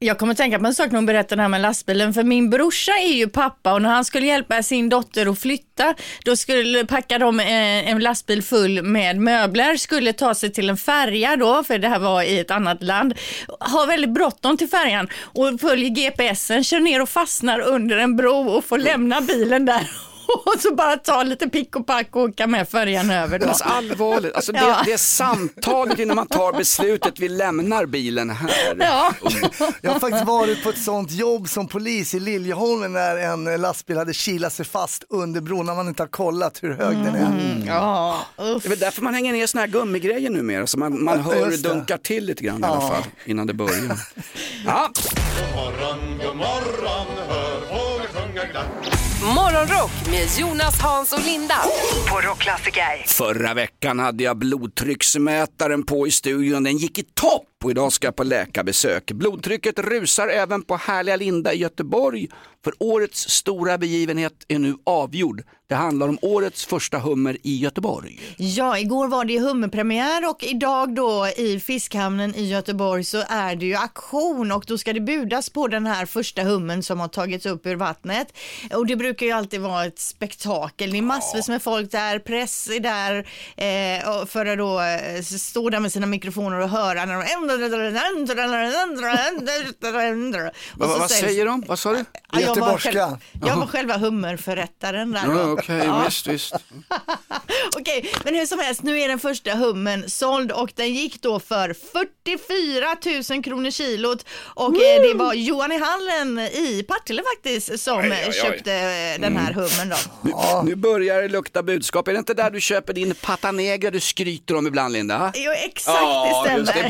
Jag kommer att tänka på en sak när hon berättar det här med lastbilen. För min brorsa är ju pappa och när han skulle hjälpa sin dotter att flytta, då skulle packa de eh, en lastbil full med möbler, skulle ta sig till en färja då, för det här var i ett annat land. Har väldigt bråttom till färjan och följer GPSen, kör ner och fastnar under en bro och får lämna bilen där. Och så bara ta lite pick och pack och åka med färjan över. Då. Alltså allvarligt, alltså det, Ja. det är samtalet innan man tar beslutet, vi lämnar bilen här. Ja. Jag har faktiskt varit på ett sånt jobb som polis i Liljeholmen när en lastbil hade kilat sig fast under bron när man inte har kollat hur hög den är. Mm. Ja, Det är väl därför man hänger ner såna här gummigrejer numera, så man, man hör hur det dunkar till lite grann i alla Ja. fall innan det börjar. Ja. God morgon, god morgon, hör fåglar sjunga glatt. Morgonrock med Jonas, Hans och Linda. På Rockklassiker. Förra veckan hade jag blodtrycksmätaren på i studion, den gick i topp! Och idag ska jag på läkarbesök. Blodtrycket rusar även på härliga Linda i Göteborg. För årets stora begivenhet är nu avgjord. Det handlar om årets första hummer i Göteborg. Ja, igår var det hummerpremiär och idag då i fiskhamnen i Göteborg så är det ju auktion och då ska det budas på den här första hummen som har tagits upp ur vattnet. Och det brukar ju alltid vara ett spektakel. Det är massvis med folk där, press är där eh, för att då eh, stå där med sina mikrofoner och höra när de... Vad, vad, vad säger de? Vad sa du? Ja, jag var, själv, jag var själva hummerförrättaren där. Ja. Okej, Ja. visst, visst. Okej, men hur som helst, nu är den första hummen såld och den gick då för 44 000 kronor kilot och eh, det var Johan i Hallen i Partille faktiskt som Oj, oj, oj. köpte den här hummen då. Nu, nu börjar det lukta budskap. Är det inte där du köper din pata negra du skryter om ibland Linda? Jo, exakt Ja, det stämmer.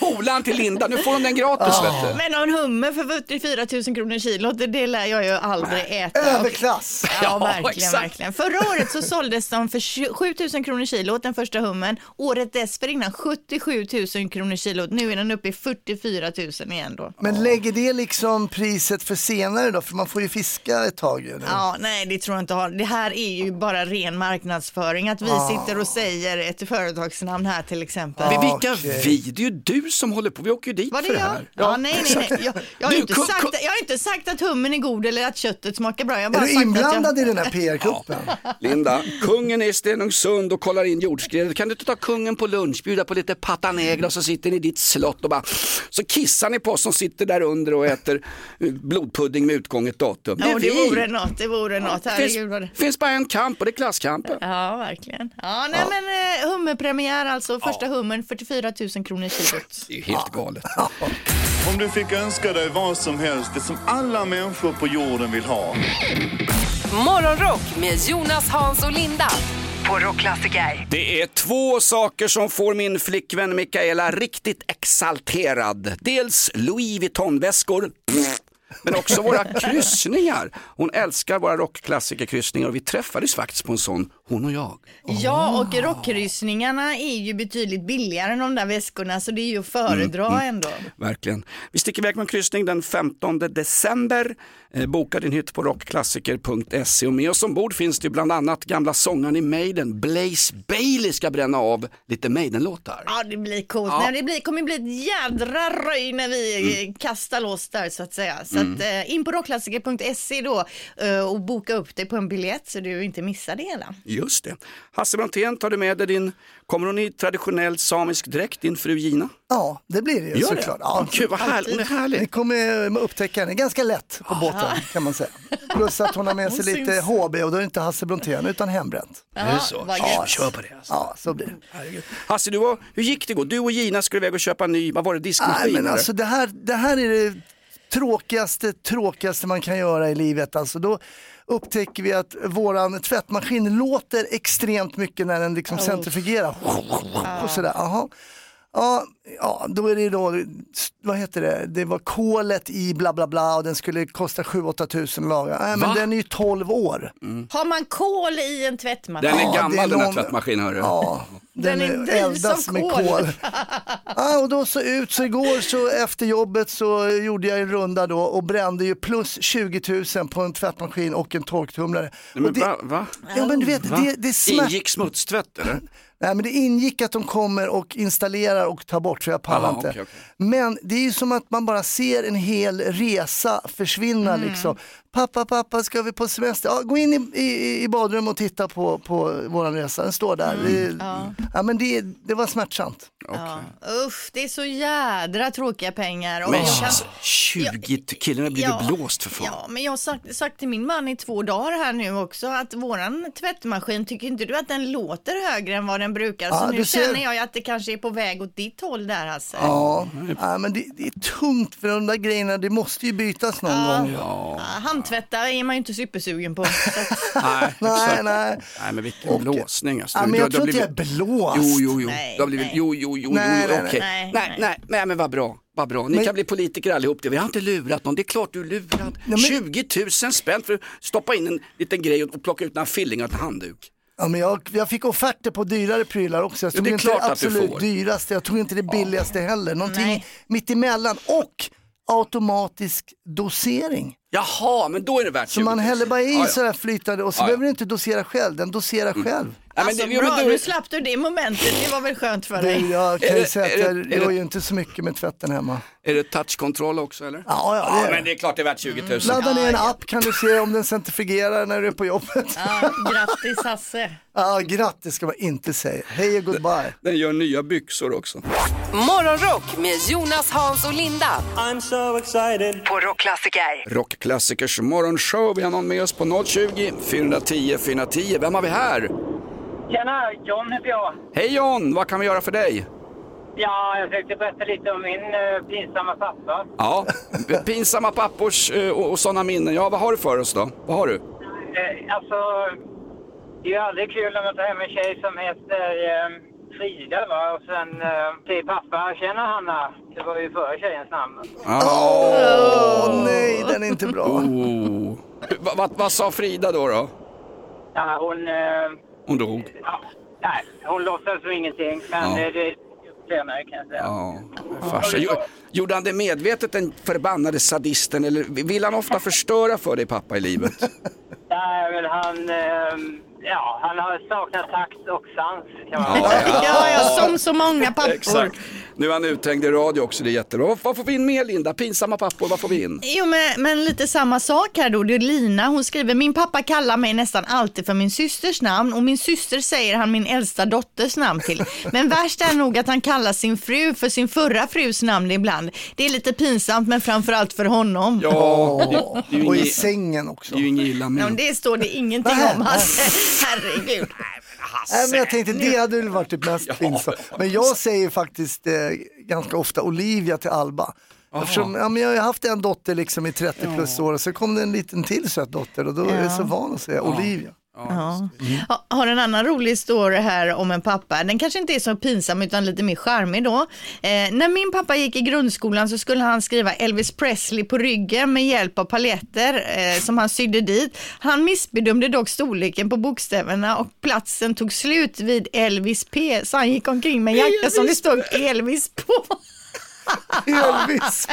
Polaren till Linda, nu får hon den gratis vet du. Men en hummer för 44 000 kronor kilot, det, det lär jag ju aldrig äta. Överklass. Ja, Ja, verkligen, exakt. verkligen. Förra året så såldes de för 7 000 kronor kilot, den första hummen. Året dessförinnan 77 000 kronor kilot. Nu är den uppe i 44 000 igen då. Men lägger det liksom priset för senare då? För man får ju fiska ett tag ju. nu. Ja, nej det tror jag inte har. Det här är ju bara ren marknadsföring. Att vi sitter och säger ett företagsnamn här till exempel. Men vilka vi? Det är ju du som håller på. Vi åker ju dit Var det för det jag? här. Ja, nej, nej, nej. Jag, jag, har Du, inte sagt, jag har inte sagt att hummen är god eller att köttet smakar bra. Jag har Är bara du sagt inblandad att i den här PR-kuppen? Linda, kungen är i Stenungsund och kollar in jordskredet. Kan du inte ta kungen på lunch, bjuda på lite pata negra och så sitter ni i ditt slott och bara så kissar ni på oss som sitter där under och äter eh, blodpudding med utgånget datum. Ja, det vi. vore något, det vore något. Det Herregud finns, vad det... finns bara en kamp och det är klasskampen. Ja, verkligen. Ja, nej men eh, hummerpremiär alltså, första hummern, 44 000 kronor kilot. Det är ju helt galet. Om du fick önska dig vad som helst, det som alla människor på jorden vill ha. Morgonrock med Jonas, Hans och Linda. Det är två saker som får min flickvän Mikaela riktigt exalterad. Dels Louis Vuitton-väskor, men också våra kryssningar. Hon älskar våra rockklassikerkryssningar och vi träffades faktiskt på en sån, hon och jag. Ja, och rockkryssningarna är ju betydligt billigare än de där väskorna, så det är ju att föredra Mm, mm. ändå. Verkligen. Vi sticker iväg på en kryssning den 15 december. Eh, boka din hytt på rockklassiker.se och med oss ombord finns det bland annat gamla sångaren i Maiden, Blaze Bailey ska bränna av lite Maiden-låtar. Ja, det blir coolt. Ja. Nej, det blir, kommer bli ett jädra röj när vi eh, kastar loss där så att säga. Så Mm. att, eh, in på rockklassiker.se då eh, och boka upp dig på en biljett så du inte missar det hela. Just det. Hasse Brontén, tar du med dig din, kommer hon i traditionell samisk dräkt, din fru Gina? Ja, det blir det ju såklart. Ja, Gud, vad härligt. Hon är härlig. Ni kommer eh, upptäcka henne ganska lätt på båten kan man säga. Plus att hon har med sig lite syns. HB och då är det inte Hasse Brontén utan hembränt. Ja, Är så? gött. Kör på det. Alltså. Ja, så blir det. Hasse, du var, hur gick det igår? Du och Gina skulle iväg och köpa en ny, vad var det, diskmaskin? Nej, men alltså det här, det här är det tråkigaste, tråkigaste man kan göra i livet. Alltså då upptäcker vi att våran tvättmaskin låter extremt mycket när den liksom Oh. centrifugerar. Och sådär, aha. Ja, ja, då är det då, vad heter det, det var kolet i bla bla bla och den skulle kosta 7-8 tusen att laga. Nej men Va? den är ju 12 år. Har man kol i en tvättmaskin? Den är Ja, gammal det är den här någon- tvättmaskinen hörru. Ja, Den den, är är drivs eldas av med kol. kol. Ja, och då så ut, så igår så efter jobbet så gjorde jag en runda då och brände ju plus 20 000 på en tvättmaskin och en torktumlare. Nej, men och det, va, va? Ja men du vet, Va? det, det smärt... Ingick smutstvätt eller? Nej men det ingick att de kommer och installerar och tar bort så jag pallar Aha, inte. okej, okej. Men det är ju som att man bara ser en hel resa försvinna Mm. liksom. Pappa, pappa, ska vi på semester? Ja, gå in i, i, i badrummet och titta på, på våran resa, den står där. Det, Mm. Ja. ja. men det, det var smärtsamt. Ja. Uff, det är så jädra tråkiga pengar. Och Men jag alltså, 20 killen har blivit Ja. blåst för fan. Ja, men jag har sagt, sagt till min man i två dagar här nu också att våran tvättmaskin, tycker inte du att den låter högre än vad den brukar? Ja, så nu du ser. känner jag att det kanske är på väg åt ditt håll där Hasse. Ja, ja men det, det är tungt för de där grejerna, det måste ju bytas någon gång. Ja, Handtvätta är man ju inte supersugen på. Nej, Nej, nej. Nej men vilken blåsning alltså. Ja, men jag tror inte jag är blåst. Jo, jo, jo. Nej, blivit... nej. Jo, jo, jo, Nej, jo, nej, okej. nej. Nej, nej, nej, men vad bra. Vad bra. Ni Men- kan bli politiker allihop. Vi har inte lurat någon. Det är klart du är lurad. men- 20 000 spänn för att stoppa in en liten grej och plocka ut några fillingar och en handduk. Ja, men jag, jag fick offerter på dyrare prylar också. Jag Jo, tog det är inte klart det absolut dyraste, jag tog inte det billigaste heller. Någonting Nej. mitt emellan och automatisk dosering. Jaha, men då är det värt Så man 20 000. häller bara i Ja, ja. sådär flytande och så Ja, ja. behöver du inte dosera själv, den doserar själv. Ja, men Alltså, det- ja, bra, nu slapp du det momentet, det var väl skönt för dig. Det, jag kan ju säga att jag gör ju inte så mycket med tvätten hemma. Är det touchkontroll också eller? Ja, ja, det är det. men det är klart det är värt 20 000. Ladda ner en app kan du se om den centrifugerar när du är på jobbet. Ja, grattis Hasse. Ja, grattis ska man inte säga. Hej och goodbye. Den gör nya byxor också. Morgonrock med Jonas, Hans och Linda. I'm so excited. På Rockklassiker. Rockklassikers morgonshow. Vi har någon med oss på 020 410 410. Vem har vi här? Tjena, John heter jag. Hej John, vad kan vi göra för dig? Ja, jag tänkte berätta lite om min uh, pinsamma pappa. Ja, pinsamma pappors eh, och, och sådana minnen. Ja, vad har du för oss då? Vad har du? Eh, alltså, det är ju aldrig kul när man tar hem en tjej som heter eh, Frida va? Och sen uh, säger pappa, tjena Hanna. Det var ju före tjejens namn. Åh nej, den är inte bra. Oh. Va, va, vad sa Frida då? då? Ja, hon... eh, Hon dog. ja, nej, hon låtsades som ingenting. Men Ja. eh, det senare kan jag säga. Ja, farsa. Jo- Gjorde han det medvetet den förbannade sadisten eller vill han ofta förstöra för dig pappa i livet? Nej, men han... eh, ja, han har saknat takt och sans kan man Ja, säga. Ja, ja, som så många pappor. Exakt. Nu är han uthängd i radio också, det är jättebra. Vad, vad får vi in mer Linda? Pinsamma pappor, vad får vi in? Jo, men, men lite samma sak här då. Det är Lina, hon skriver, min pappa kallar mig nästan alltid för min systers namn och min syster säger han min äldsta dotters namn till. Men värst är nog att han kallar sin fru för sin förra frus namn ibland. Det är lite pinsamt, men framförallt för honom. Ja, det, det är ju Och i sängen också. det är ju inget illa Ja, med. men det står det ingenting om. Hasse. Herregud. Nej, men jag tänkte det hade väl varit det mest pinsamt. Men jag säger faktiskt eh, ganska ofta Olivia till Alba. Eftersom, ja, men jag har haft en dotter liksom i 30 plus år och så kom det en liten till söt dotter och då är jag så van att säga Olivia. Ja. Ha- Har en annan rolig story här om en pappa. Den kanske inte är så pinsam utan lite mer charmig då. Eh, när min pappa gick i grundskolan så skulle han skriva Elvis Presley på ryggen med hjälp av paletter eh, som han sydde dit. Han missbedömde dock storleken på bokstäverna och platsen tog slut vid Elvis P. Så han gick omkring med en jacka som det stod Elvis på. Elvis.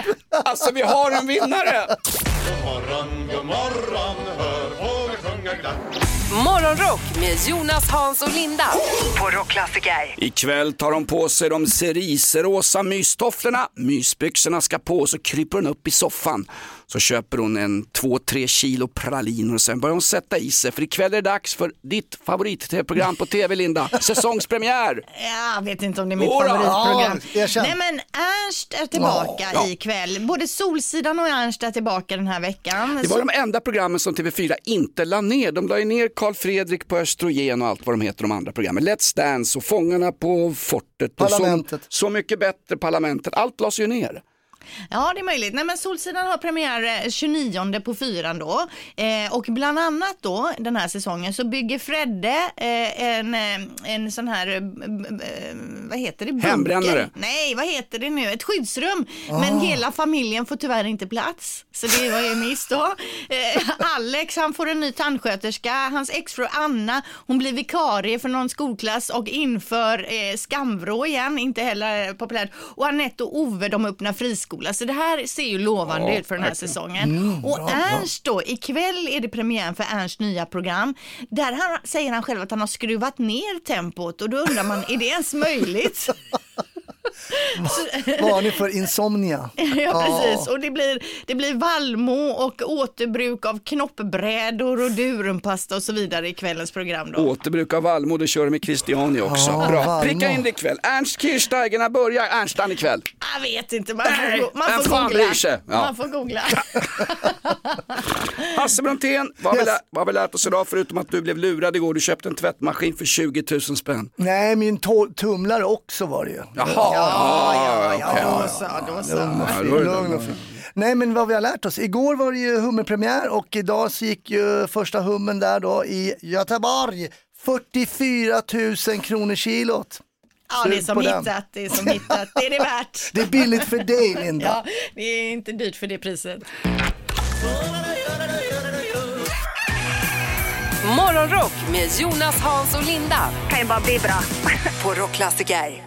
Alltså vi har en vinnare! God morgon, god morgon, hör fåglar sjunga glatt. Morgonrock med Jonas, Hans och Linda. På Rockklassiker. Ikväll tar hon på sig de ceriserosa mystofflorna. Mysbyxorna ska på så kryper hon upp i soffan. Så köper hon en 2-3 kilo praliner och sen börjar hon sätta i sig. För ikväll är det dags för ditt favorit-tv-program på tv Linda. Säsongspremiär. Jag vet inte om det är mitt Jodå. favoritprogram. Ja. Nej men Ernst är tillbaka Ja. ikväll. Både Solsidan och Ernst är tillbaka den här veckan. Det var Så- de enda programmen som TV4 inte la ner. De la ju ner Karl Fredrik på Östrogen och allt vad de heter de andra programmen. Let's Dance och Fångarna på fortet. Och Parlamentet. Så, så mycket bättre, Parlamentet. Allt lades ju ner. Ja, det är möjligt. Nej, men Solsidan har premiär eh, 29 på fyran då. Eh, och bland annat då den här säsongen så bygger Fredde eh, en, eh, en sån här, eh, vad heter det? Bunker. Hembrännare. Nej, vad heter det nu? Ett skyddsrum. Men hela familjen får tyvärr inte plats. Så det var ju miss då. Eh, Alex, han får en ny tandsköterska. Hans exfru Anna, hon blir vikarie för någon skolklass och inför eh, Skamvrå igen, inte heller populärt. Och Anette och Ove, de öppnar friskola. Så det här ser ju lovande Ja, ut för den här verkligen. säsongen. Mm, och bra. Ernst då, ikväll är det premiären för Ernsts nya program. Där han, säger han själv att han har skruvat ner tempot och då undrar man, är det ens möjligt? Vad har ni för insomnia? Ja, precis. Och det blir, det blir vallmo och återbruk av knoppbrädor och durumpasta och så vidare i kvällens program då. Återbruk av vallmo, det kör de med Christiani också. Ja, Bra, Vallmo. pricka in det ikväll. Ernst Kirchsteiger, när börjar Ernstan ikväll? Jag vet inte, man får, go- man får googla. Ja. Man får googla. Hasse Brontén, vad, har vi Yes. lä- vad har vi lärt oss idag förutom att du blev lurad igår? Du köpte en tvättmaskin för 20 000 spänn. Nej, min to- tumlare också var det ju. Jaha, Ja, ja, ja, då så, då så. Lugn och fin, lugn och. Nej men vad vi har lärt oss. Igår var det ju hummerpremiär och idag så gick ju första hummen där då i Göteborg. 44 000 kronor kilot. Ja, det är som hittat, det är som hittat, det är det värt. Det är billigt för dig Linda. Ja, det är inte dyrt för det priset. Morgonrock med Jonas, Hans och Linda. Kan ju bara bli bra. På Rockklassiker.